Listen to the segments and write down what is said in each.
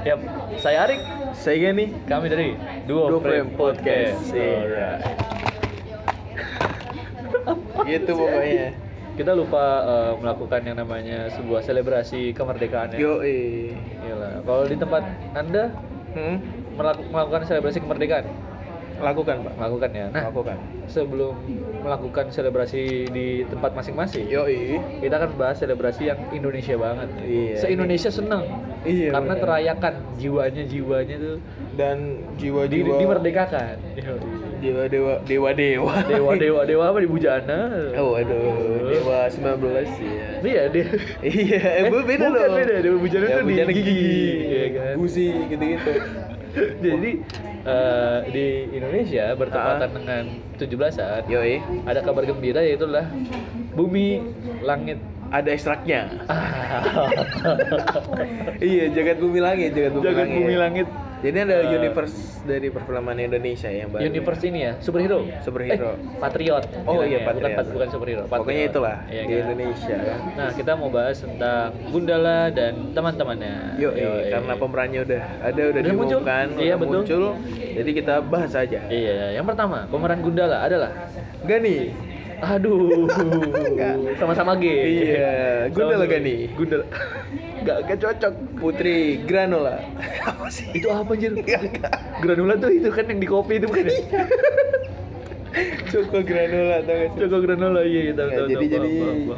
Yap, saya Arik. Saya Gani. Kami dari Duo, Duo Frame Frame Podcast. Podcast. Alright. Gitu pokoknya. Kita lupa eh, melakukan yang namanya sebuah selebrasi kemerdekaan ya. Yo. Kalau di tempat Anda Hmm? melaku- melakukan selebrasi kemerdekaan, Lakukan pak. melakukan ya. Nah, Lakukan. sebelum melakukan selebrasi di tempat masing-masing, Yo eh. kita akan bahas selebrasi yang Indonesia banget. Iya. Se-Indonesia seneng. Iya, Karena benar. terayakan jiwanya jiwanya tuh Dan di, jiwa-jiwa dimerdekakan. Dewa dewa dewa dewa. Dewa dewa dewa apa di Bujana? Oh aduh, dewa 19 ya. Iya dia. Iya, eh bu- beda Bukan loh. beda, Dewa Bujana Ya, tuh di Bujana gigi, iya kan? Busi gitu-gitu. Jadi eh, di Indonesia bertepatan Ah. dengan 17-an Yo eh. ada kabar gembira yaitu adalah bumi langit Ada ekstraknya. iya, jagat bumi langit, jagat bumi jagat langit. bumi langit Jadi ada Eh, universe dari perfilman Indonesia yang baru. universe ini ya superhero Superhero. eh, patriot Oh bilangnya, iya, bukan Patriot. pat- bukan superhero Pokoknya patriot. itulah Iya di kan? Indonesia kan. nah kita mau bahas tentang Gundala dan teman-temannya Yuk, Yoi. karena pemerannya udah ada udah, Udah muncul? diumumkan, Iya, udah betul. muncul. Jadi kita bahas aja. iya yang pertama pemeran Gundala adalah Gani. Aduh sama-sama G Iya, Gundala Sama-sama Gani. G. Gundala nggak nggak cocok Putri Granola. Apa sih? itu apa anjir granula tuh itu kan yang di kopi itu bukan ya Cuko Granola tau gak sih? Joko granula iya iya tahu Ya, jadi jadi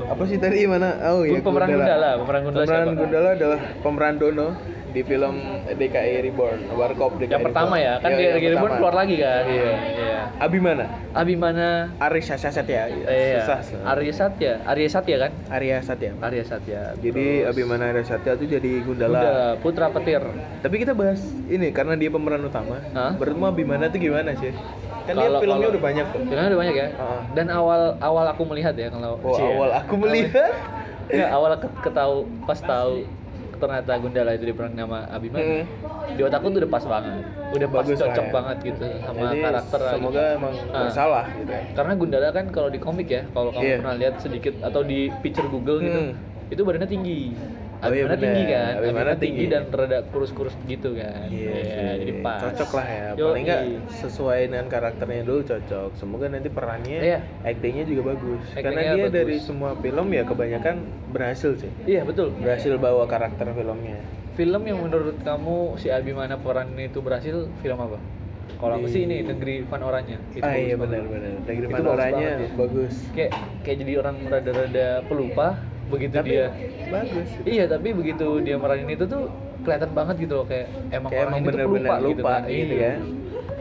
apa sih tadi mana? Oh iya. Pemeran Gundala, pemeran Gundala Pemeran? Gundala adalah pemeran Dono di film DKI Reborn, Warkop DKI yang pertama ya kan Iya, yang lagi pertama. keluar lagi kan Iya. iya Abimana? Abimana Aris Satya. iya Susah. Arya Satya Arya Satya kan Arya Satya. Arya Satya Jadi Terus Abimana Arya Satya itu jadi Gundala. Gundala, Putra Petir Tapi kita bahas ini karena dia pemeran utama. Hah? Menurutmu Abimana itu gimana sih? Kan Kalau- dia filmnya kalau- udah banyak tuh. Filmnya udah banyak ya Heeh. dan awal awal aku melihat ya kalau Oh, Cie. awal aku melihat. Nggak, awal ke, ketahu pas tahu ternyata Gundala itu diperan nama Abimana Hmm. di otakku tuh udah pas banget udah pas Bagus cocok ya. banget gitu sama Jadi karakter semoga emang Ah. bersalah gitu ya. karena Gundala kan kalau di komik ya kalau kamu Iya. pernah lihat sedikit atau di picture Google gitu Hmm. itu badannya tinggi Oh iya, bener. tinggi kan Abimana Abimana tinggi tinggi. dan rada kurus-kurus gitu kan Iya, sih. jadi pas Cocok lah ya. Yoi. Paling enggak sesuai dengan karakternya dulu cocok. Semoga nanti perannya, Iya. actingnya juga bagus. Karena Actingnya dia bagus. dari semua film ya kebanyakan berhasil sih. iya betul Berhasil bawa karakter filmnya. film yang menurut kamu si Abimana peran itu berhasil film apa kalau aku sih ini negeri Van Oranye itu ah iya banget. benar-benar. Negeri Itu Panoranya bagus banget ya. bagus. kayak kayak jadi orang rada-rada pelupa begitu Tapi dia bagus. Iya, tapi begitu dia meranin itu tuh kelihatan banget gitu loh kayak emang Kayak orang emang ini tuh bener-bener pelupa, lupa gitu kan. gitu Iya. ya.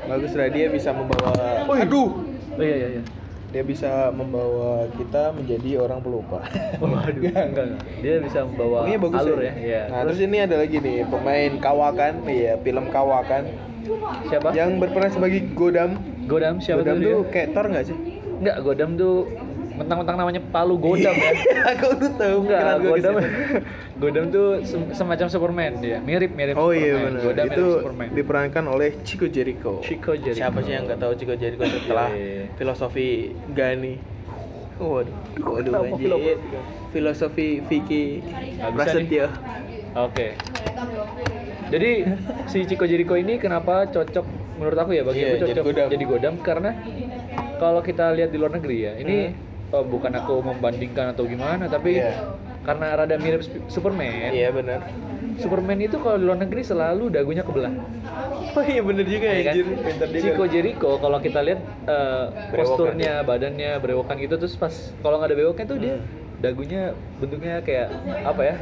Bagus lah dia bisa membawa. Wih. Aduh. Oh iya iya iya. Dia bisa membawa kita menjadi orang pelupa. Waduh, enggak, enggak. Dia bisa membawa Pokoknya bagus alur ya. ya. Iya. Nah, terus ini ada lagi nih pemain Kawakan, iya film Kawakan siapa? yang berperan sebagai Godam. Godam siapa Godam tuh? tuh dia? kayak Thor nggak sih? Enggak, Godam tuh mentang-mentang namanya Palu Godam ya. Aku udah tahu. Enggak, Godam. Godam tuh sem- semacam Superman dia. Mirip-mirip Oh iya benar. Godam Itu mirip Superman. diperankan oleh Chico Jericho. Chico Jericho. Siapa sih yang nggak tahu Chico Jericho setelah Iya. filosofi Gani? Waduh, waduh anjir. filosofi? Filosofi Vicky Prasetyo. Oke. Jadi si Chico Jericho ini kenapa cocok menurut aku ya bagi Iya, aku jadi cocok Godam. jadi Godam karena kalau kita lihat di luar negeri ya ini Hmm. Oh, bukan aku membandingkan atau gimana tapi Iya. karena rada mirip Superman. Iya benar. Superman itu kalau di luar negeri selalu dagunya kebelah. Oh iya benar juga ya kan? anjir. Pintar juga. Chico Jericho kalau kita lihat Brewokan posturnya, badannya berewokan gitu terus pas kalau nggak ada bewoknya tuh dia Hmm. Dagunya bentuknya kayak apa ya?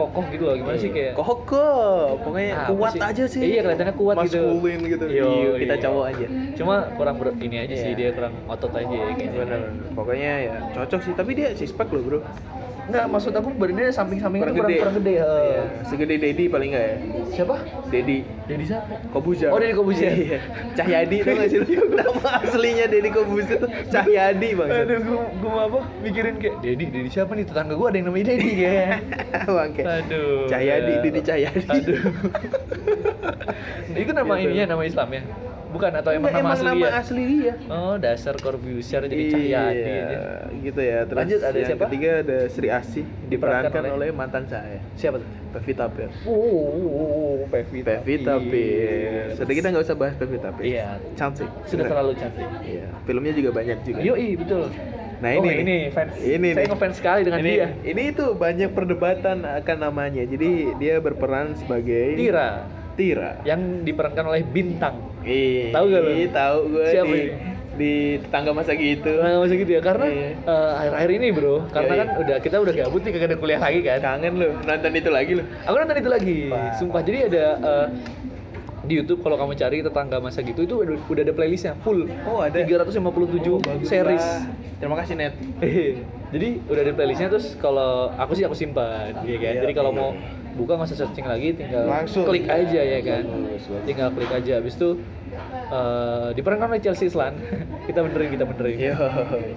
kokoh gitu loh. Gimana sih kayak Kokoh, pokoknya Ah, kuat apa aja sih. Iya, kelihatannya kuat gitu. Maskulin gitu. Yo, Iya, kita iya. cowok aja. Cuma kurang ber ini aja sih Iya. dia kurang otot aja ya kayaknya. Pokoknya ya cocok sih, tapi dia six pack loh, Bro. Enggak, maksud aku badannya samping-samping itu Kurang kurang gede. heeh. Iya, segede Dedi paling enggak ya? Siapa? Dedi Dedi siapa? Kobuzer. Oh, Deddy Kobuzer. Iya. Cahyadi tuh nggak sih? Nama aslinya Dedi Kobuzer tuh Cahyadi bang. Aduh, gua, gua apa? Mikirin kayak Dedi, Dedi siapa nih? Tetangga gua ada yang namanya Dedi ya. Bangke. Aduh. Cahyadi, ya. Dedi Cahyadi. Aduh. itu nama Gitu. ininya nama Islam ya? Bukan atau emang nama asli nama dia? asli dia. Oh, dasar Corbusier jadi Cahyadi. Iya, gitu ya. Terus Lanjut, ada yang siapa? ketiga ada Sri Asih Diperankan oleh- oleh mantan saya Siapa tuh? Pevita Pierce. Oh, Pevita Pevita Pierce. Sudah kita nggak usah bahas Pevita Pierce. Iya. Cantik. Sudah Bener. terlalu cantik. Iya. Filmnya juga banyak juga. Yoi, betul. Nah Oh, ini, ini fans. Ini Saya ngefans sekali dengan ini, dia. Ini itu banyak perdebatan akan namanya. Jadi dia berperan sebagai Tira Tira. yang diperankan oleh Bintang. Ih, Tahu gak lu? ih, Tahu gue Siapa di, ini? di tetangga masa gitu. Nah, masih gitu ya karena Iya. eh, akhir-akhir ini bro, karena Iya, kan iya. udah kita udah gabut nih kagak ada kuliah lagi kan. Kangen lu nonton itu lagi lu. Aku nonton itu lagi, Wah. sumpah. Jadi ada eh, di YouTube kalau kamu cari tetangga masa gitu itu udah, ada playlistnya full. Oh, ada. 357 Oh, series. lah. Terima kasih Net. Jadi udah ada playlistnya terus kalau aku sih aku simpan, ya kan. Iya, Jadi kalau iya. mau buka nggak usah searching lagi, tinggal Langsung. klik aja ya kan. Bagus, bagus. Tinggal klik aja. Habis itu eh, diperankan oleh Chelsea Islan. kita benerin, kita benerin. Yo.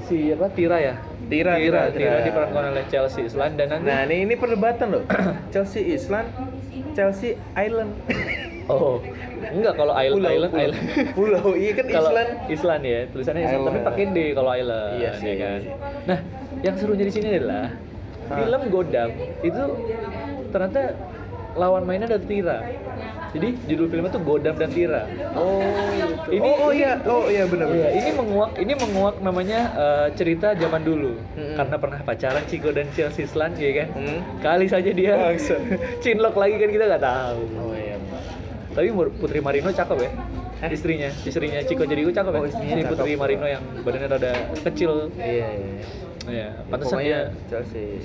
Si apa? Tira ya? Tira, Tira, Tira, Tira, Tira. diperankan oleh Chelsea Islan dan nanti Nah, ini ini perdebatan loh. Chelsea Island, Chelsea Island. Oh, enggak kalau Island, Pulau, Island, pulau. Island. Pulau, iya kan Island. Island ya, tulisannya Island, tapi Island. pakai D kalau Island, Iya sih, ya kan. iya sih. Nah, yang serunya di sini adalah. Film Godam itu ternyata lawan mainnya ada Tira. Jadi judul filmnya tuh Godam dan Tira. Oh, gitu. Ini- oh, oh iya, oh iya benar Iya, benar. ini menguak ini menguak namanya eh, cerita zaman dulu. Mm-mm. Karena pernah pacaran Chico dan Chelsea Islan ya kan. Hmm. Kali saja dia cinlok lagi kan kita nggak tahu. Oh iya. Tapi Putri Marino cakep ya. Hah? Istrinya, istrinya Chico Jericho cakep ya. Oh, istrinya Si cakep. Putri Marino yang badannya rada kecil. Iya, iya. Iya, Ya, pantesan dia Chelsea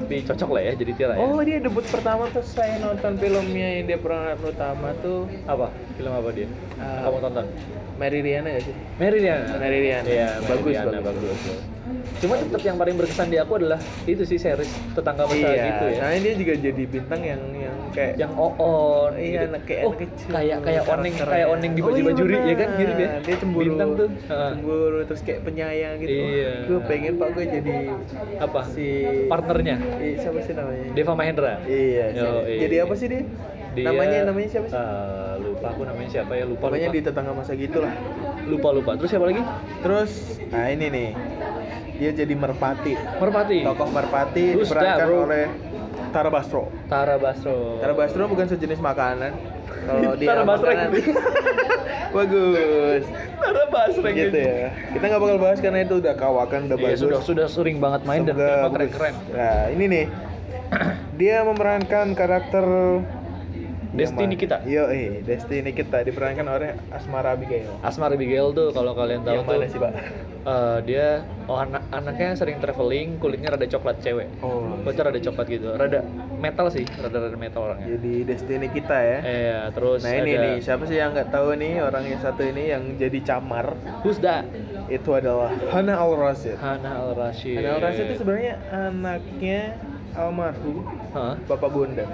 tapi cocok lah ya jadi Tira ya. Oh, dia debut pertama tuh saya nonton filmnya yang dia peran utama tuh apa? Film apa dia? Ah. Kamu tonton? Mary Riana gak sih? Mary Riana. Mary Riana. Iya, Bagus, Mary Riana, bagus. Cuma tetap yang paling berkesan di aku adalah itu sih series tetangga masa Iya, gitu ya. soalnya dia juga jadi bintang yang yang kayak yang oon Iya, gitu. anak- kayak oh, kecil. kayak kayak Karakternya. kayak oneng di Oh, baju iya bajuri ya kan mirip ya Dia cemburu. bintang tuh. Cemburu terus kayak penyayang gitu. Iya. Gue pengen Pak gue jadi apa si partnernya Iya, siapa sih namanya? Deva Mahendra Iya, Yo, iya. Jadi apa sih dia? Dia- namanya namanya siapa sih? Eh, lupa aku namanya siapa ya lupa lupa. di tetangga masa gitu lah. lupa lupa terus siapa lagi Terus, nah ini nih. Dia jadi Merpati. Merpati Tokoh Merpati Who's diperankan that, oleh Tara Basro. Tara Basro Tara Basro bukan sejenis makanan. Kalau dia Tara Basro. makanan. Bagus. Tara Basro gitu ya. Kita nggak bakal bahas karena itu udah kawakan udah Iya, bagus. sudah sudah sering banget main dan Semoga bagus. keren-keren Nah, ini nih. Dia memerankan karakter Destiny kita. Yo, eh, Destiny kita diperankan oleh Asmara Abigail. Asmar Abigail tuh kalau kalian tahu Yang tuh mana sih, Pak? eh, dia oh anak anaknya sering traveling kulitnya rada coklat cewek Oh. kulitnya rada coklat gitu rada metal sih rada rada metal orangnya Jadi Destiny kita ya. eh terus Nah ini ada nih, siapa sih yang nggak tahu nih orang yang satu ini yang jadi camar who's that itu adalah Hana Al Rashid. Hana Al Rashid Hana Al Rashid itu sebenarnya anaknya almarhum Hah? Bapak Bondan.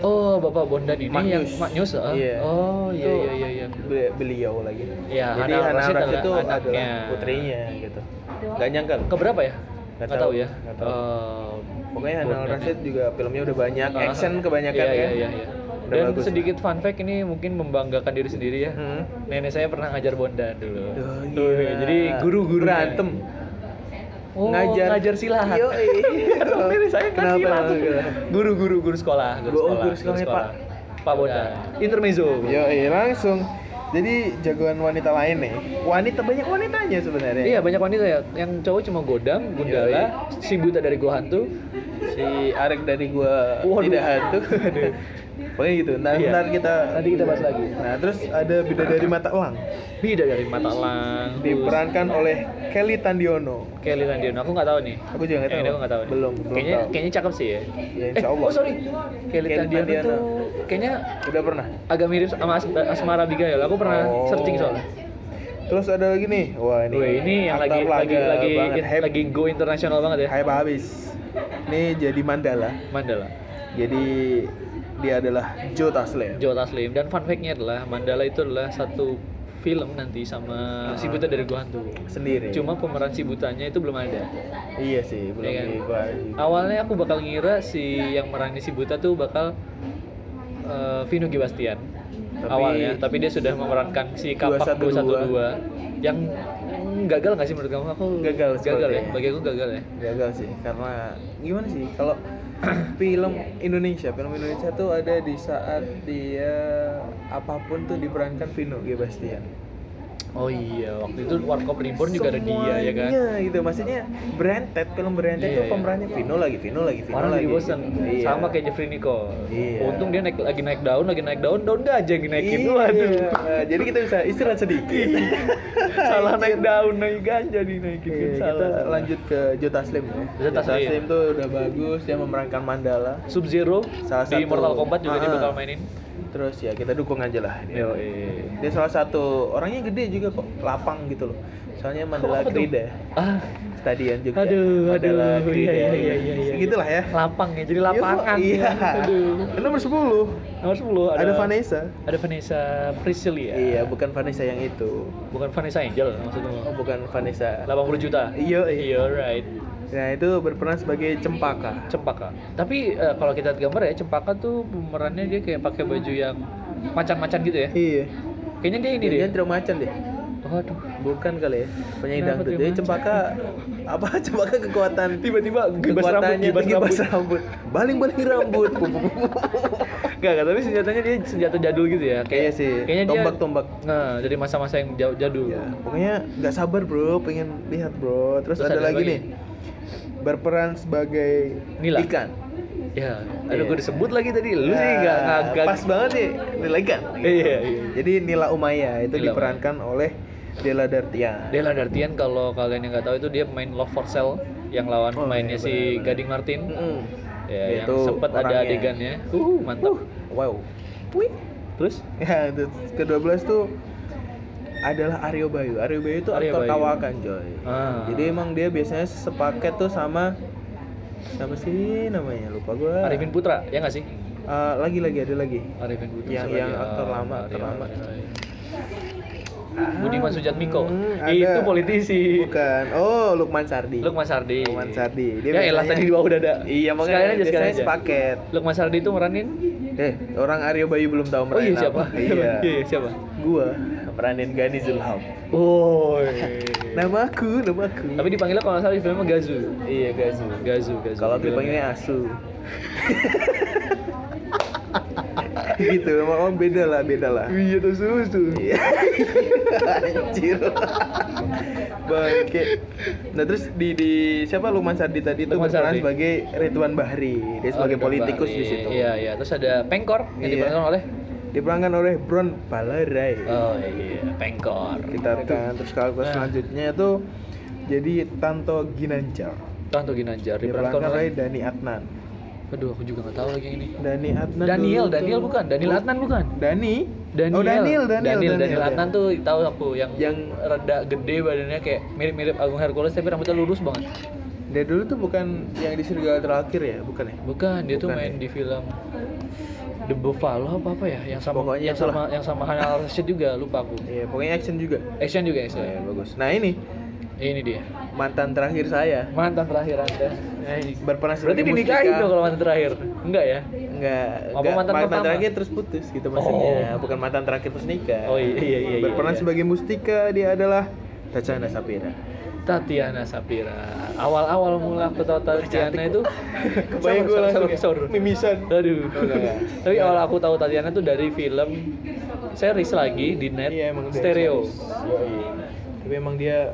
oh bapak Bondan ini Maknyus. yang Maknyus ah? Iya. oh iya iya iya iya be- Beliau lagi. Iya, Jadi Hana Al Rashid Rashid itu adalah adalah anaknya. putrinya gitu. Gak nyangka. keberapa ya Nggak nggak tahu, tahu ya nggak tahu. Eh, Pokoknya Hana Bondan Rashid ya. juga filmnya udah banyak, Ah, action kebanyakan iya, ya. iya, iya, iya. Udah Dan bagus. sedikit fun fact ini mungkin membanggakan diri sendiri ya. Hmm. Nenek saya pernah ngajar Bondan dulu. Oh, Tuh, gila. jadi guru-guru berantem. Oh, Ngajar. ngajar, silat. Yo, Nenek saya kan Kenapa silat. gitu? Guru-guru guru sekolah, guru Oh, sekolah. guru sekolahnya, Pak. Pak Bondan. Intermezzo. Yo, langsung. Jadi jagoan wanita lain nih. Wanita banyak wanitanya sebenarnya. Iya banyak wanita ya. Yang cowok cuma Godam, Gundala, si buta dari gua hantu. Si Arek dari gua Waduh. tidak hantu. Pokoknya gitu. Ntar, Iya. ntar kita Nanti kita bahas lagi. Nah, terus ada bidadari mata elang Beda dari mata elang. diperankan oleh Kelly Tandiono. Kelly Tandiono. Aku nggak tahu nih. Aku juga nggak Yang tahu. ini aku nggak tahu. nih. Belum, belum Kayaknya tahu. kayaknya cakep sih ya. Ya, insya eh, Allah. Oh sorry. Kelly, Kelly Tandiono, Tandiono. tuh kayaknya Udah pernah. agak mirip sama As Asmara Abigail. Aku pernah Oh. searching soalnya. Terus ada lagi nih. Wah, ini. Wih, ini yang lagi lagi lagi banget. Lagi go internasional banget ya. hype habis. Ini jadi Mandala. Mandala. Jadi dia adalah Joe Taslim. Joe Taslim dan fun fact-nya adalah Mandala itu adalah satu film nanti sama si buta dari gua hantu. Sendiri. Cuma pemeran si butanya itu belum ada. Iya sih, belum Iya kan? gua. Awalnya aku bakal ngira si yang merani si buta tuh bakal eh, Vino Gibastian Tapi- awalnya, tapi dia sudah memerankan si Kapak 212. 212 yang gagal nggak sih menurut kamu? Aku Gagal gagal ya. Bagi aku gagal ya. Gagal sih, karena gimana sih? Kalau film Indonesia. Film Indonesia tuh ada di saat dia apa pun tuh diperankan Vino G Bastian Oh iya, waktu itu Warkop Reborn juga ada dia ya kan. Semuanya gitu maksudnya Branded film Branded Iya, tuh iya. pemerannya Vino lagi Vino lagi Vino Orang lagi bosan, Iya. sama kayak Jeffrey Nicole. Iya. Untung dia naik lagi naik daun, lagi naik daun, daun gajah yang dinaikin. Iya. Waduh. jadi kita bisa istirahat sedikit salah naik daun, naik gajah dinaikin. Iya, kan kita salah. lanjut ke Jota Slim ya. Jota Slim. tuh udah bagus, dia memerankan Mandala. Sub Zero Salah di satu- Mortal Kombat juga dia Ah. bakal mainin. Terus ya kita dukung aja lah dia. Yo, iya. Dia salah satu orangnya gede juga kok, lapang gitu loh. Soalnya Mandala tuh? Krida Ah, Stadion juga. Aduh, Mandala aduh, Krida. iya, iya, iya, iya. Segitulah ya. lapang ya, jadi lapangan. Iya. Aduh. Nomor 10. Nomor 10 ada, Ada, Vanessa. Ada Vanessa Priscilla. Iya, bukan Vanessa yang itu. Bukan Vanessa Angel maksudnya. Oh, bukan Vanessa. 80 juta. Iya, iya. Iya, right. Nah, itu berperan sebagai Cempaka. Cempaka. Tapi eh, kalau kita lihat gambar ya, Cempaka tuh pemerannya dia kayak pakai baju yang macan-macan gitu ya. Iya. Kayaknya dia ini Dia deh. tidak macan deh. Waduh. Bukan kali ya, penyanyi Kenapa dangdut. dia Jadi cempaka apa cempaka kekuatan Tiba-tiba gibas rambut, gibas rambut. Baling-baling rambut. Gak, gak, tapi senjatanya dia senjata jadul gitu ya. Kayak, Iya sih, Kayaknya dia tombak-tombak. Nah, dari masa-masa yang jauh- jadul. ya, pokoknya nggak sabar bro, pengen lihat bro. Terus, Terus ada, ada lagi lagi. nih, berperan sebagai Nila. ikan. Ya, aduh Iya. gue disebut lagi tadi. Lu sih Nah, gak ngagak. Pas banget sih, Nila ikan. Iya, iya. Jadi Nila Umaya itu Nila diperankan oleh Della Dartian. Della Dartian kalau kalian yang nggak tahu itu dia main Love for Sale yang lawan Oh, pemainnya iya, si benar-benar. Gading Martin. Mm-mm. Ya, yang Itu sempat ada adegannya. Uh, mantap. Uh, wow. Wih. Terus Ya, terus ke-12 tuh adalah Aryo Bayu. Aryo Bayu itu Aryo aktor Bayu. kawakan, Joy. Ah. Jadi emang dia biasanya sepaket tuh sama sama sih namanya lupa gua. Arifin Putra, ya nggak sih? Eh, lagi lagi ada lagi. Arifin Putra. Yang- yang lagi? aktor Ah, lama, Aryo, aktor lama. Aryo, Aryo. Budiman Sujatmiko. Hmm, ada. itu politisi. Bukan. Oh, Lukman Sardi. Lukman Sardi. Lukman Sardi. ya elah tadi di bawah dada. Iya, makanya sekalian aja sekalian aja. sepaket. Lukman Sardi itu meranin Eh, orang Aryo Bayu belum tahu Oh iya meranin siapa? apa. Iya. iya siapa? Gua meranin Gani Zulham. Oh. Nama aku, nama aku. Tapi dipanggilnya kalau nggak salah di filmnya Gazu. iya, Gazu. Gazu, Gazu. Kalau dipanggilnya asu. gitu, emang beda lah, beda lah. Iya tuh susu. Iya. Anjir. Bangke. Nah, terus di di siapa Lukman Sardi tadi itu berperan sebagai Ridwan Bahri. Dia sebagai Oh, politikus Bari. di situ. Iya, iya. Terus ada Pengkor yang Iya. diperankan oleh Diperankan oleh Bron Palarai. Oh iya, Pengkor. Kita kan terus karakter Nah. selanjutnya itu jadi Tanto Ginanjar. Tanto Ginanjar Diperankan diperankan oleh Dani Adnan. Aduh, aku juga nggak tahu lagi yang ini. Dani Adnan. Daniel, Daniel bukan, Daniel Oh, Adnan bukan. Dani? Daniel. Oh, Daniel, Daniel, Daniel, Daniel, Adnan tuh tahu aku yang Yang rada gede badannya kayak mirip-mirip Agung Hercules tapi rambutnya lurus banget. Dia dulu tuh bukan yang di Serigala terakhir ya, bukan ya? Bukan, dia tuh Bukan main ya? di film The Buffalo apa apa ya yang sama Pokoknya yang sama itulah. yang sama Hannah Rashid juga lupa aku. Iya, pokoknya action juga. Action juga action. ya, bagus. Nah, ini Ini dia. mantan terakhir saya Mantan terakhir Anda. berperan Berarti dinikahin dong kalau mantan terakhir. Enggak ya? Enggak, Apa enggak mantan pertama? terakhir terus putus gitu maksudnya. Oh. Bukan mantan terakhir terus nikah. Oh iya iya iya. berperan iya. sebagai Mustika dia adalah Tatiana Sapira. Tatiana Sapira. Awal-awal mula aku tahu Tatiana itu Kebayang gue langsung sabar. mimisan. Aduh. Tapi awal aku tahu Tatiana tuh dari film series lagi di net Iya, emang dia stereo. Tapi emang dia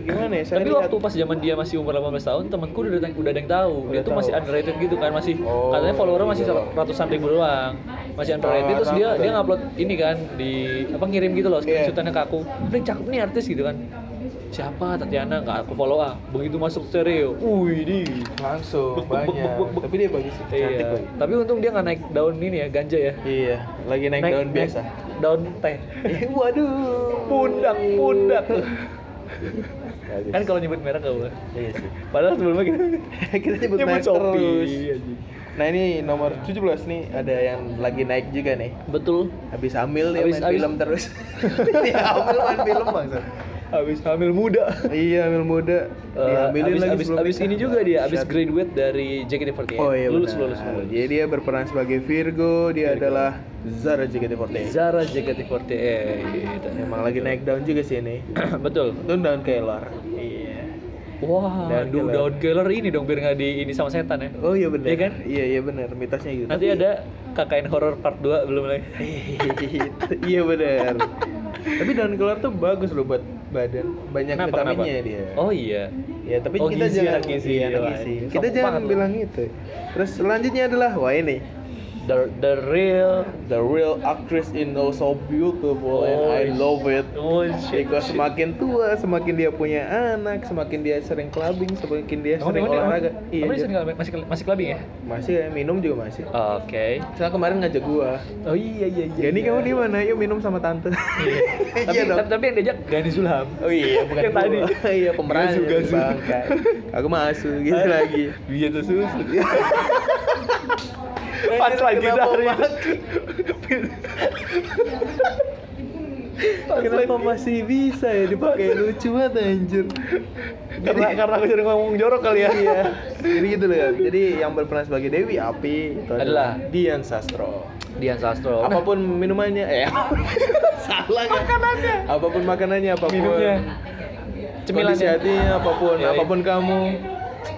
gimana ya? Saya Tapi lihat- waktu pas zaman dia masih umur 18 tahun, temanku udah ada, udah ada yang tahu. dia Udah tuh masih underrated gitu kan, masih Oh, katanya follower masih ratusan ribu doang. Masih underrated Ah, terus dia dia ngupload ini kan di apa ngirim gitu loh Iya. screenshotannya ke aku. Ini cakep nih artis gitu kan. Siapa Tatiana? Nggak aku follow ah. Begitu masuk stereo, wih di. langsung Buk, buk, buk, banyak. buk, buk. Tapi dia bagus sih, cantik Iya. lagi. Tapi untung dia nggak naik daun ini ya, ganja ya. Iya, lagi naik, daun biasa. Daun teh. Waduh. pundak, pundak. Bagus. kan kalau nyebut merek gak boleh. Iya sih. Padahal sebelumnya kita Kita nyebut merek Shopee, terus. anjing. Nah ini nomor 17 nih ada yang lagi naik juga nih. Betul. Habis hamil dia Habis- main habis- film terus. dia hamil main film bangsa. Habis hamil muda. Iya hamil muda. Dihamilin abis, lagi abis, abis ini juga dia, abis Dahsyat. graduate dari JKT48 Oh iya lulus, benar. lulus, lulus. Jadi dia berperan sebagai Virgo, dia Virgo. adalah Zara JKT48. Zara JKT48 gitu. Emang lagi naik daun juga sih ini. Betul. Itu daun kelor. Iya. Wah, Daun daun, kelor ini dong biar nggak di ini sama setan ya. Oh iya benar. Iya kan? Iya iya benar, mitosnya gitu. Nanti ada KKN horror part 2 belum lagi. iya benar. Tapi daun kelor tuh bagus loh buat badan. Banyak Kenapa, vitaminnya kenapa? dia. Oh iya. Ya, tapi Oh, kita gizi, jangan gizi. iya, gizi. ini Kita jangan loh. bilang itu. Terus selanjutnya adalah wah ini The the real the real actress in Oh So Beautiful and I love it. Oh shit. Because semakin tua, semakin dia punya anak, semakin dia sering clubbing, semakin dia sering dia- olahraga. emang- Iya, dia sering masih masih clubbing ya? masih ya, minum juga masih. Oke. Soalnya kemarin ngajak gua. Oh iya iya iya. Jadi iya. kamu di mana? Yuk minum sama tante. Iya. tapi, Iya dong. tapi, tapi yang diajak Gani Zulham. Oh iya, bukan Yang tadi. iya, pemeran gasu. bangka. Aku masuk gitu lagi. Iya tuh Pas lagi dari. Kenapa masih bisa ya dipakai lucu banget anjir. karena karena aku sering ngomong jorok kali ya. iya. Jadi gitu loh. Jadi yang berperan sebagai Dewi Api itu adalah Adalah Dian Sastro. Dian Sastro. Nah, Apa pun minumannya, eh salah kan? Makanannya. Apa pun makanannya, apa pun minumnya. Cemilannya. Cemilannya. hatinya, apa pun, iya. apa pun kamu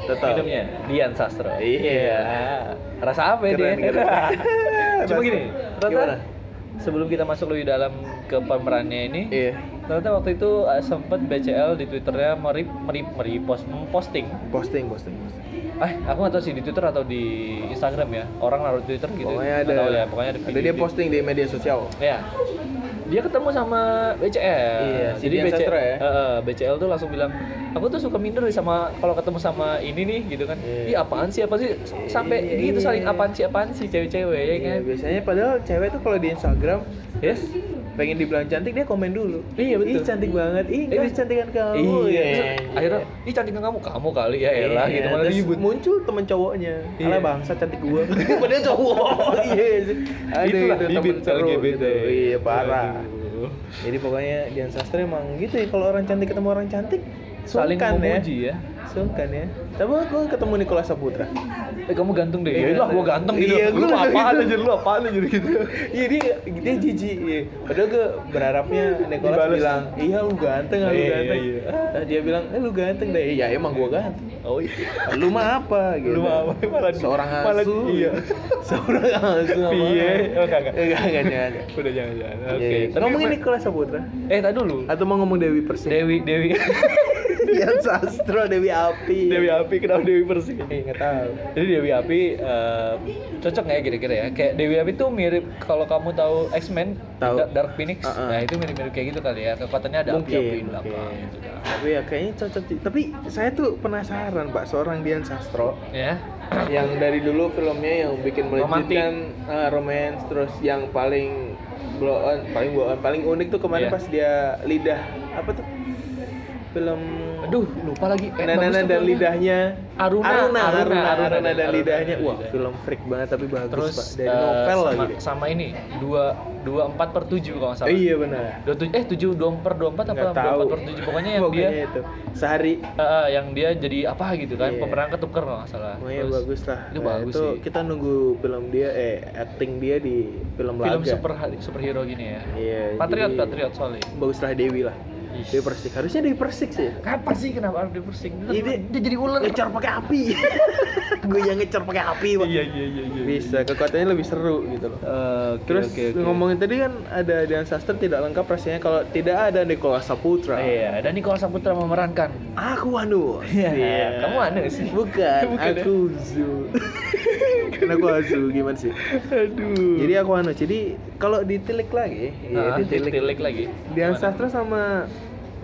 tetap. minumnya Dian Sastro. Iya. Rasa apa ya Keren, dia? keren. Cuma gini, Gimana? ternyata sebelum kita masuk lebih dalam ke pemerannya ini, Iya. ternyata waktu itu uh, sempat BCL di twitternya merip merip merepost memposting Posting, posting, posting. eh aku nggak tahu sih di twitter atau di instagram ya orang naruh twitter gitu Pokoknya ada, tahu ya pokoknya ada, ada video dia posting di media sosial. ya dia ketemu sama BCL Iya, si jadi BCL, ya? eh, BCL tuh langsung bilang aku tuh suka minder nih sama kalau ketemu sama ini nih gitu kan. Iya. ih apaan sih? Apa sih? Sampai Iya, gitu iya. saling apaan sih? Apaan sih? Cewek-cewek ya Iya, kan? biasanya padahal cewek tuh kalau di Instagram yes pengen dibilang cantik dia komen dulu. Iya, betul. Ih cantik banget. Ih Iya. enggak cantikan kamu. iya, Iya. Terus akhirnya ih cantik kamu kamu kali ya elah Iya, gitu malah ribut muncul temen cowoknya Iya. Alah bangsa cantik gua padahal cowok iya sih ada Itulah itu temen seru LGBT. gitu iya parah jadi pokoknya Dian Sastro emang gitu ya kalau orang cantik ketemu orang cantik saling ya memuji ya sungkan ya tapi gua ketemu Nicholas Saputra eh kamu ganteng deh Iya, ya lah gua ganteng gitu iya, lu gua apaan gitu. aja lu apaan aja gitu iya dia dia jijik iya. padahal gue berharapnya Dibales. bilang iya lu ganteng lu Iya, ganteng iya. Nah, dia bilang eh lu ganteng deh iya emang gua ganteng oh iya lu mah apa gitu Lu mah apa? Malah- seorang asu iya. seorang asu apa? Piye? Oh, enggak, enggak. enggak udah jangan jangan oke Iya. Ngomongin apa- Nicholas Saputra eh tadi dulu atau mau ngomong Dewi Persik Dewi Dewi Dian Sastro Dewi Api Dewi Api kenapa Dewi Persik eh nggak tahu Jadi Dewi Api eh, cocok nggak ya kira-kira ya? Kayak Dewi Api tuh mirip kalau kamu tahu X-Men, Tahu. Da- Dark Phoenix. Uh-uh. Nah, itu mirip-mirip kayak gitu kali ya. Kekuatannya ada api-api di mungkin belakang gitu kan. tapi ya kayaknya cocok sih. tapi saya tuh penasaran pak seorang Dian Sastro Ya. yang dari dulu filmnya yang bikin melejitkan uh, romance terus yang paling blow on paling blow on paling unik tuh kemarin Iya. pas dia lidah apa tuh film Aduh, lupa lagi. Eh, Nana dan lidahnya Aruna, Aruna, Aruna, Aruna, Aruna, Aruna dan Aruna lidahnya wah lidahnya. film freak banget tapi bagus Terus pak dari eh, novel sama, lagi deh. sama ini dua dua empat per tujuh kalau nggak salah. Iya benar Dua tujuh, eh tujuh dua per dua empat apa dua empat per tujuh pokoknya yang Pokoknya dia itu sehari eh, eh, yang dia jadi apa gitu kan Iya. pemeran ketuker kalau nggak salah. Pokoknya Terus bagus lah. Itu Nah, bagus itu sih. kita nunggu film dia eh acting dia di film, Film laga. super superhero gini ya. Iya. Patriot jadi Patriot soalnya. Baguslah Dewi lah. Dewi Persik. Harusnya Dewi Persik sih. Kapan sih kenapa harus dipersing? Ini- dia jadi ular. Ngecor pakai api. Gue yang ngecor pakai api, Pak. Iya iya iya iya. Bisa, kekuatannya lebih seru gitu loh. Eh, Terus ngomongin tadi kan ada Dian Sastro tidak lengkap rasanya kalau tidak ada Nicholas Saputra. Iya, dan Nicholas Saputra memerankan. Aku Anu. Iya, kamu Anu sih? Bukan, Bukan ya? aku Kan aku Azu gimana sih? Aduh. Jadi aku Anu. Jadi kalau ditilik lagi, nah, iya ditilik. ditilik lagi. Dian? Sastro sama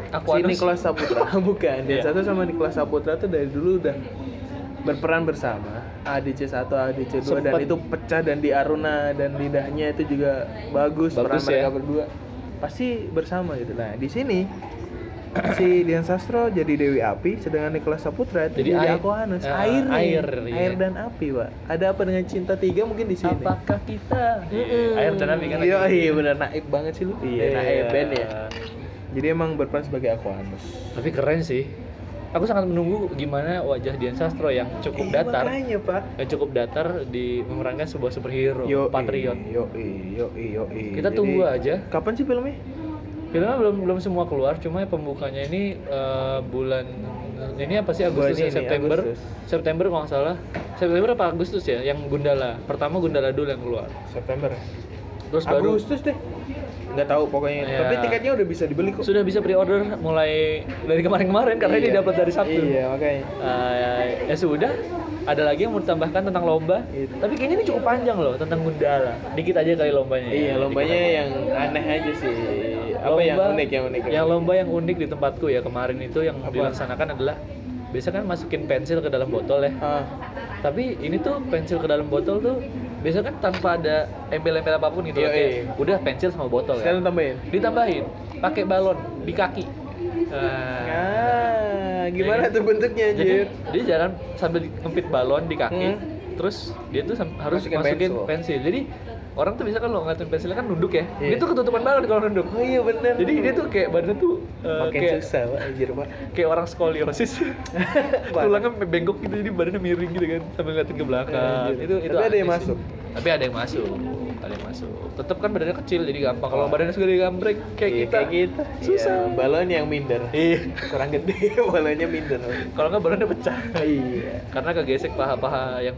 Aku si. Nicholas Saputra bukan Dian Iya. Sastro sama Nicholas Saputra tuh dari dulu udah berperan bersama ADC 1, ADC 2 dan Sempet. itu pecah dan di Aruna dan lidahnya itu juga bagus, peran Bagus mereka ya. berdua pasti bersama gitu nah di sini si Dian Sastro jadi Dewi Api sedangkan Nicholas Saputra Jadi jadi, air. Aquanus Eh, air nih. air, iya. air dan api pak ada apa dengan cinta tiga mungkin di sini Apakah kita? Mm-mm. Air dan api kan iya iya benar naib banget sih lu iya naib band ya jadi emang berperan sebagai Aquanus Tapi keren sih. Aku sangat menunggu gimana wajah Dian Sastro yang cukup Iya, datar, makanya pak yang cukup datar di memerankan sebuah superhero, yo patriot. yo yo yo yo Kita tunggu aja. kapan sih filmnya Filmnya belum belum semua keluar, cuma pembukanya ini eh, bulan ini apa sih Agustus Bulan ya? ini, September. Agustus. September kalau nggak salah. September apa Agustus ya? Yang Gundala. Pertama Gundala dulu yang keluar. September Terus baru Agustus deh nggak tahu pokoknya Iya. tapi tiketnya udah bisa dibeli kok sudah bisa pre-order mulai dari kemarin-kemarin karena ini Iya. dapat dari Sabtu. iya makanya Eh, ya sudah. Ada lagi yang mau ditambahkan tentang lomba. Itu. Tapi kayaknya ini cukup panjang loh tentang Gundala. Dikit aja kali lombanya. iya Dikit lombanya aja. yang aneh aja sih apa yang Lomba- unik yang unik Yang lomba yang unik di tempatku ya kemarin itu yang Apa? dilaksanakan adalah biasa kan masukin pensil ke dalam botol ya. ah Tapi ini tuh pensil ke dalam botol tuh biasa kan tanpa ada embel-embel apa pun gitu iya. udah pensil sama botol sekarang ya. tambahin Ditambahin pakai balon di kaki. Nah, ah gimana Jadi- tuh bentuknya jadi anjir dia jalan sambil ngempit balon di kaki, Hmm. terus dia tuh harus Masukin masukin pensil. pensil. Jadi orang tuh bisa kan lo ngeliatin pensilnya kan nunduk ya, Iya. dia tuh ketutupan balon kalau nunduk. oh iya bener Jadi dia tuh kayak badannya tuh eh, makin kayak susah pak anjir pak kayak orang skoliosis. Tulangnya bengkok gitu jadi badannya miring gitu kan sambil ngeliatin ke belakang. Anjir. Itu itu Tapi ada yang sih. masuk? Tapi ada yang masuk. Ada yang masuk. Tetap kan badannya kecil jadi gampang. Kalau badannya segede gambreng kayak Iya, kita. kayak kita Susah. Iya, balon yang minder Iya. kurang gede balonnya minder Kalau nggak badannya pecah. iya Karena kegesek paha-paha yang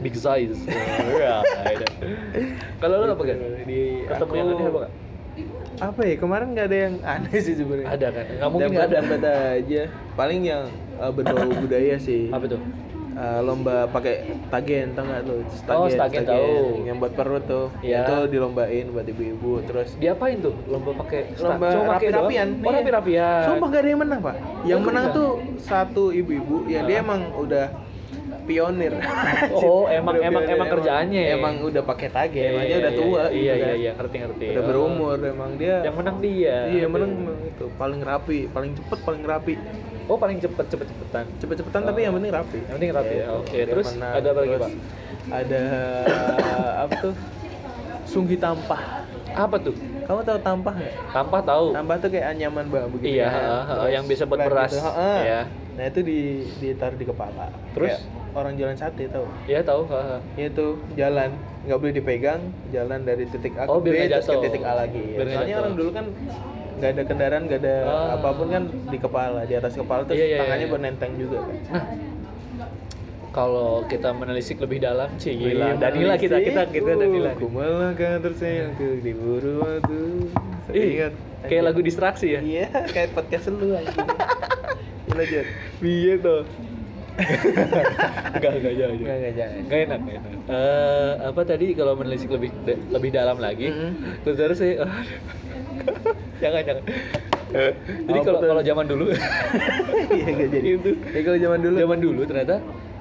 big size. Iya. iya. Kalau lu apa kan? di Ketemu yang aneh apa nggak? apa ya kemarin nggak ada yang aneh sih sebenarnya Ada kan? Nggak mungkin nggak ada. dapat aja paling yang uh, berbau budaya sih Apa tuh? Uh, lomba pakai tagen tau nggak tuh Oh, stagen tahu. yang buat perut tuh Iya. itu dilombain buat ibu-ibu terus Diapain tuh? Lomba pakai lomba doang? rapi-rapian Oh, Iya. rapi-rapian. sumpah nggak ada yang menang pak yang Oh, menang enggak? tuh satu ibu-ibu yang dia Ah. emang udah pionir Oh, emang Udah emang pionir, emang kerjaannya. ya? emang udah pakai tagen Iya, emangnya iya, udah iya, tua Iya, gitu iya, kan. iya, ngerti ngerti. udah Oh. berumur emang dia Yang menang dia. iya menang emang itu paling rapi paling cepet paling rapi Oh, paling cepet cepet cepetan. cepet-cepetan Oh. tapi yang penting rapi Yang penting rapi ya. Oke, Dia terus menang. ada apa lagi, Pak? ada apa tuh sunggi tampah Apa tuh? kamu tahu tampah nggak Tampah tahu. tampah tuh kayak anyaman bambu gitu Iya, kan. Terus yang bisa buat beras. gitu. Iya. nah itu di ditaruh di kepala Terus? Kayak orang jalan sate tahu Iya, tahu. ha. itu jalan nggak boleh dipegang jalan dari titik A ke Oh, B biar nggak terus ke titik A lagi nggak soalnya jatuh. orang dulu kan nggak ada kendaraan nggak ada Ah. apa pun kan di kepala di atas kepala terus Iya, iya, tangannya iya. buat nenteng juga kan Nah, kalau kita menelisik lebih dalam, sih Iya, gila. Danila kita kita kita Danila. Ku malah kan tersayang ke diburu waktu. Ingat. kayak lagu distraksi ya. Iya, kayak podcast lu. Iya, lanjut. Iya tuh. Enggak, enggak, jangan. Enggak, enggak, jangan. Enggak enak, enggak enak. Eh, apa tadi kalau menelisik lebih lebih dalam lagi? Mm-mm. Terus terus sih jangan jangan. Jadi kalau kalau zaman dulu Iya, enggak jadi. Itu. Ya kalau zaman dulu. zaman dulu ternyata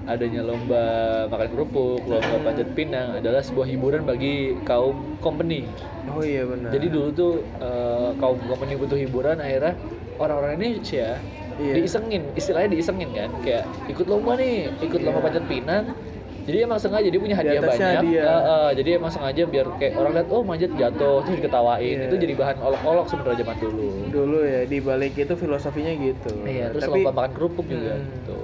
adanya lomba makan kerupuk, lomba panjat pinang adalah sebuah hiburan bagi kaum company. Oh iya benar. Jadi dulu tuh eh, kaum company butuh hiburan, akhirnya orang-orang Indonesia Iya. diisengin, istilahnya diisengin kan, kayak ikut lomba nih, ikut Iya. lomba panjat pinang. Jadi emang sengaja dia punya Di hadiah banyak. hadiah. Eh, eh, jadi emang sengaja biar kayak orang lihat oh manjat jatuh terus diketawain. Iya. Itu jadi bahan olok-olok sebenarnya zaman dulu. dulu ya di balik itu filosofinya gitu. Iya, terus Tapi- lomba makan kerupuk juga Hmm. gitu.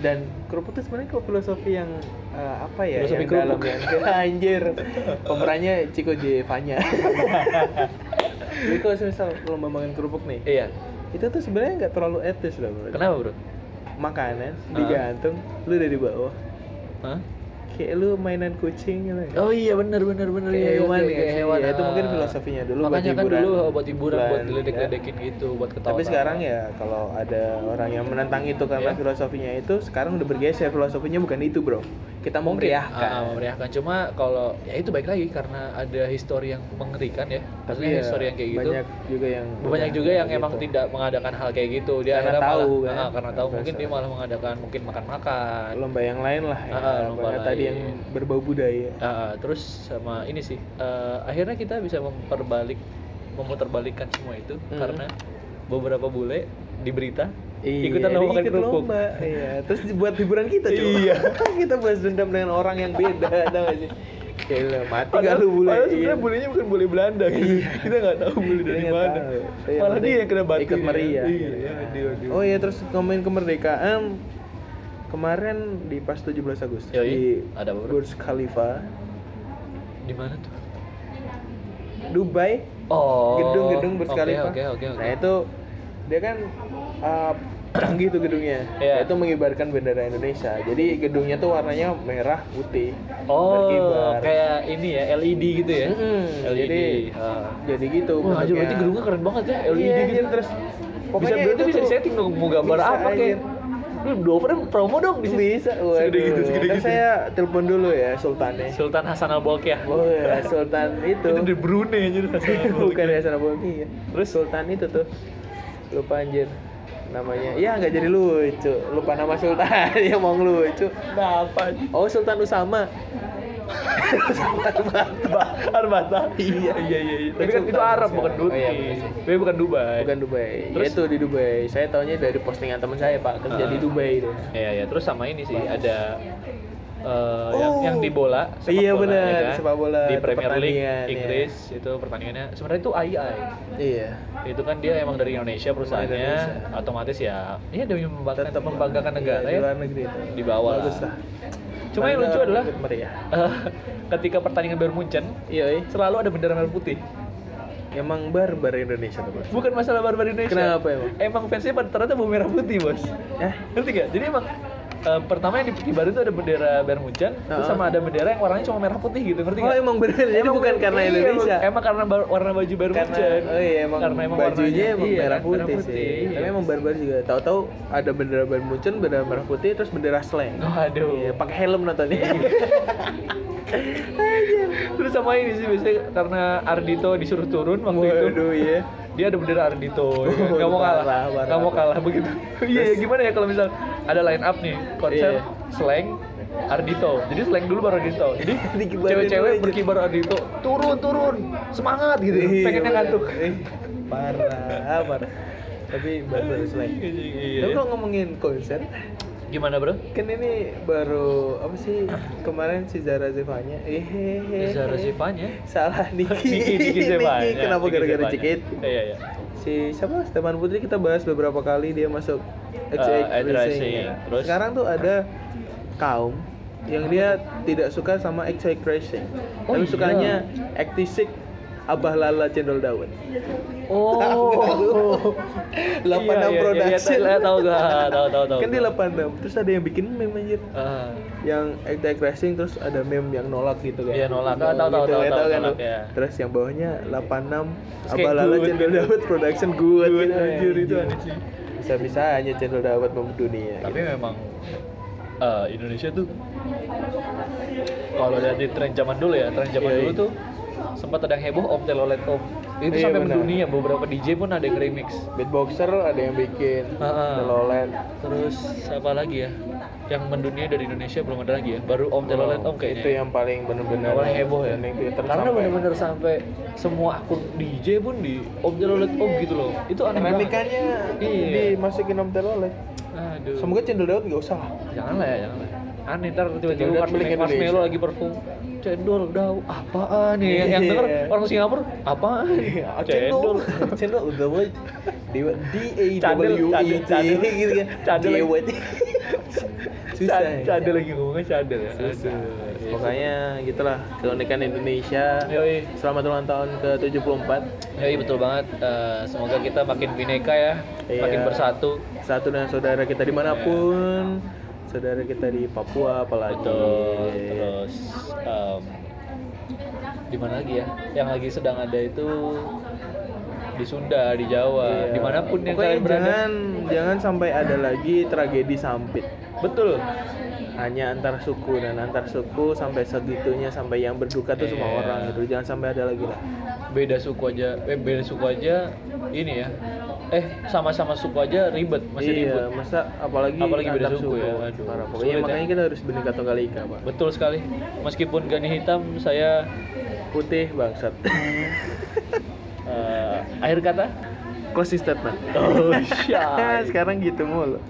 Dan kerupuk itu sebenarnya kok filosofi yang eh, apa ya? Filosofi yang dalam kerupuk. yang anjir. Pemerannya Chico J. Vanya. Jadi kalau misal lomba makan kerupuk nih, Iya. Itu tuh sebenarnya nggak terlalu etis loh bro. Kenapa, Bro? Makanan Ah. digantung, lu dari bawah. Hah? Kayak lu mainan kucing gitu. Oh iya benar benar benar Kayak iya, iya, hewan ya kayak hewan. Ya, itu mungkin ah. filosofinya dulu buat Makanya kan hiburan. dulu buat hiburan, buat Bulan, diledek-ledekin gitu, buat ketawa. Tapi sekarang ya kalau ada orang yang menentang itu karena Iya. filosofinya itu, sekarang udah bergeser filosofinya bukan itu bro. Kita mau meriahkan. ah, memeriahkan. Cuma kalau ya itu baik lagi karena ada histori yang mengerikan ya. Tapi Maksudnya ya, histori yang kayak gitu. banyak juga yang banyak juga yang gitu. emang tidak mengadakan hal kayak gitu. Dia Karena tahu, malah, kan. ah, karena tahu mungkin dia malah mengadakan mungkin makan-makan. lomba yang lain lah ya. Ah, lomba Banyak tadi lain. yang berbau budaya. Ah, terus sama ini sih eh, akhirnya kita bisa memperbalik memutarbalikkan semua itu Hmm. karena beberapa bule di berita Iya, ikutan lomba makan kerupuk lomba. Iya, terus buat hiburan kita coba. Iya. kita bahas dendam dengan orang yang beda, tau gak sih? Gila, mati gak Padahal, lu bule? padahal Iya. sebenarnya bulenya bukan bule Belanda gitu. Iya. Kita nggak tahu bule dari mana. tahu. Yang Malah dia yang kena batu. ikut meriah. Iya, iya, dia, dia. Oh iya terus ngomongin kemerdekaan kemarin di pas 17 Agustus Yoi. di Ada apa? Burj Khalifa Di mana tuh? Dubai Oh. gedung-gedung berskala Oke, oke, oke, oke. nah itu dia kan uh, tuh gedungnya Iya. itu mengibarkan bendera Indonesia jadi gedungnya tuh warnanya merah putih Oh, berkibar. kayak ini ya LED gitu ya. Mm-mm, LED. jadi Ah. jadi gitu Wah, anjir, berarti gedungnya keren banget ya, LED Iya, gitu. terus bisa pokoknya berarti itu bisa tuh- setting dong mau gambar Bisa, apa kayak. Lu dua promo dong di sini. bisa Segede waduh. gitu, segede gitu. saya telepon dulu ya sultannya Sultan Hasan Al Bolkiah. oh ya sultan itu Itu di Brunei anjir Hasan Al bukan Bolkiah. ya sana Bolki ya Terus? sultan itu tuh lupa anjir namanya ya nggak jadi lucu lupa nama sultan yang mau lucu Apa? oh sultan Usama Arbata. Iya. iya iya. iya. Tapi kan itu Arab bukan Oh, iya. Tapi bukan Dubai. bukan Dubai Terus? itu di Dubai saya taunya dari postingan teman saya pak kerja Ah. di Dubai deh Iya iya. Terus sama ini sih ada eh, yang Oh. yang di bola, sepak Iya, bola, ya kan? sepak bola, di Premier League pertandingan, ya. Inggris itu pertandingannya sebenarnya itu AI. iya Itu kan dia emang dari Indonesia perusahaannya, Indonesia. otomatis ya ini demi membanggakan, tetap membanggakan negara iya, ya. di luar negeri itu Di bawah bagus lah. Cuma yang Bangga lucu adalah eh, ketika pertandingan Bayern Munchen iya iya. selalu ada bendera merah putih. emang barbar Indonesia tuh bos Bukan masalah barbar Indonesia. Kenapa emang? Emang fansnya ternyata bawa merah putih bos. eh Ngerti gak? Jadi emang eh, pertama yang dikibarin itu ada bendera Bayern Munchen, terus Heeh. sama ada bendera yang warnanya cuma merah putih gitu, ngerti oh gak? emang bener jadi Emang bukan karena iya, Indonesia Emang karena bar- warna baju Bayern karena Munchen. oh iya emang, karena emang bajunya warnanya- emang iya, merah putih, sih iya. tapi emang barbar juga tahu-tahu ada bendera Bayern Munchen bendera merah putih terus bendera slang Waduh. iya pakai helm nontonnya Terus sama ini sih biasanya karena Ardito disuruh turun waktu itu. waduh iya Dia ada bendera Ardito, ya kan? Nggak mau kalah, nggak mau kalah begitu. Iya, ya, gimana ya kalau misal ada line up nih konser Iya. slang Ardito, jadi slang dulu baru Ardito. Jadi cewek-cewek berkibar Ardito, turun turun, semangat gitu, Iya, pengennya ngantuk. Ih, parah parah tapi barbar slang Iya, tapi iya. kalau ngomongin konser Gimana bro? kan ini baru apa sih kemarin si Zara Zevanya eh Zara Zevanya? salah Niki Niki, Niki Zevanya. kenapa gara-gara cikit Iya, iya. si siapa Stefan Putri kita bahas beberapa kali dia masuk Eh, XX Ed Racing Racing. Terus? sekarang tuh ada kaum yang dia tidak suka sama XX Racing Oh, tapi iya. sukanya Actisik Abah Lala Cendol Dawet Oh. 86 Iya, iya, iya, production iya, tahu gak? Tahu tahu tahu. kan dia 86 terus ada yang bikin meme anjir Ah. yang XX Racing terus ada meme yang nolak gitu kan Iya, nolak. Ah, tahu, tahu, gitu, tahu, ya, tahu, kan nolak, lu? ya. terus yang bawahnya 86 Terus Abah Lala Cendol. Dawet production good, Good, gitu. anjir, itu aneh sih. bisa bisa Cendol Dawet mendunia Tapi gitu. memang eh, Indonesia tuh kalau di tren zaman dulu ya, tren zaman Iya, dulu iya. tuh sempat ada yang heboh Om Telolet Om. Itu Iya, sampai mendunia, beberapa DJ pun ada yang remix. beatboxer ada yang bikin ah. telolet Terus siapa lagi ya? Yang mendunia dari Indonesia belum ada lagi ya. Baru Om Telolet Om kayaknya. itu yang paling bener-bener paling heboh ya. Karena bener-bener sampai semua akun DJ pun di Om Telolet Om gitu loh. Itu aneh banget. Remikannya Iya. dimasukin om telolet Aduh. semoga cendol dawet nggak usah lah Jangan lah ya, jangan lah. Aneh ntar tiba-tiba Cendol Mas Indonesia. Melo lagi perform cendol daun apaan nih yang, yang Iya. denger orang Singapura apaan Ah, cendol cendol dawet D D A W E T gitu kan. Dawet. susah Cad- cadel lagi ngomongnya cadel ya Susah. Pokoknya gitulah keunikan Indonesia. Yoi. Selamat ulang tahun ke 74. Ya, iya betul banget. Eh, semoga kita makin bineka ya, Iya. makin bersatu. Satu dengan saudara kita di mana pun. Saudara kita di Papua apalagi. Betul. Terus em, di mana lagi ya? Yang lagi sedang ada itu di Sunda, di Jawa, Iya. di mana pun yang Pokoknya kalian berada. jangan jangan sampai ada lagi tragedi sampit. Betul. Hanya antar suku dan antar suku sampai segitunya sampai yang berduka tuh semua Iya. orang gitu. Jangan sampai ada lagi lah. Beda suku aja, eh, beda suku aja ini ya. Eh, sama-sama suku aja ribet, masih iya, ribut. masa apalagi Apalagi beda antar suku ya, aduh. Parah. Pokoknya Sulit ya. makanya kita harus Bhinneka Tunggal Ika, Pak. Betul sekali. Meskipun gani hitam, saya Putih bangsat. eh, akhir kata. Closing statement. Oh, syai. Sekarang gitu mulu.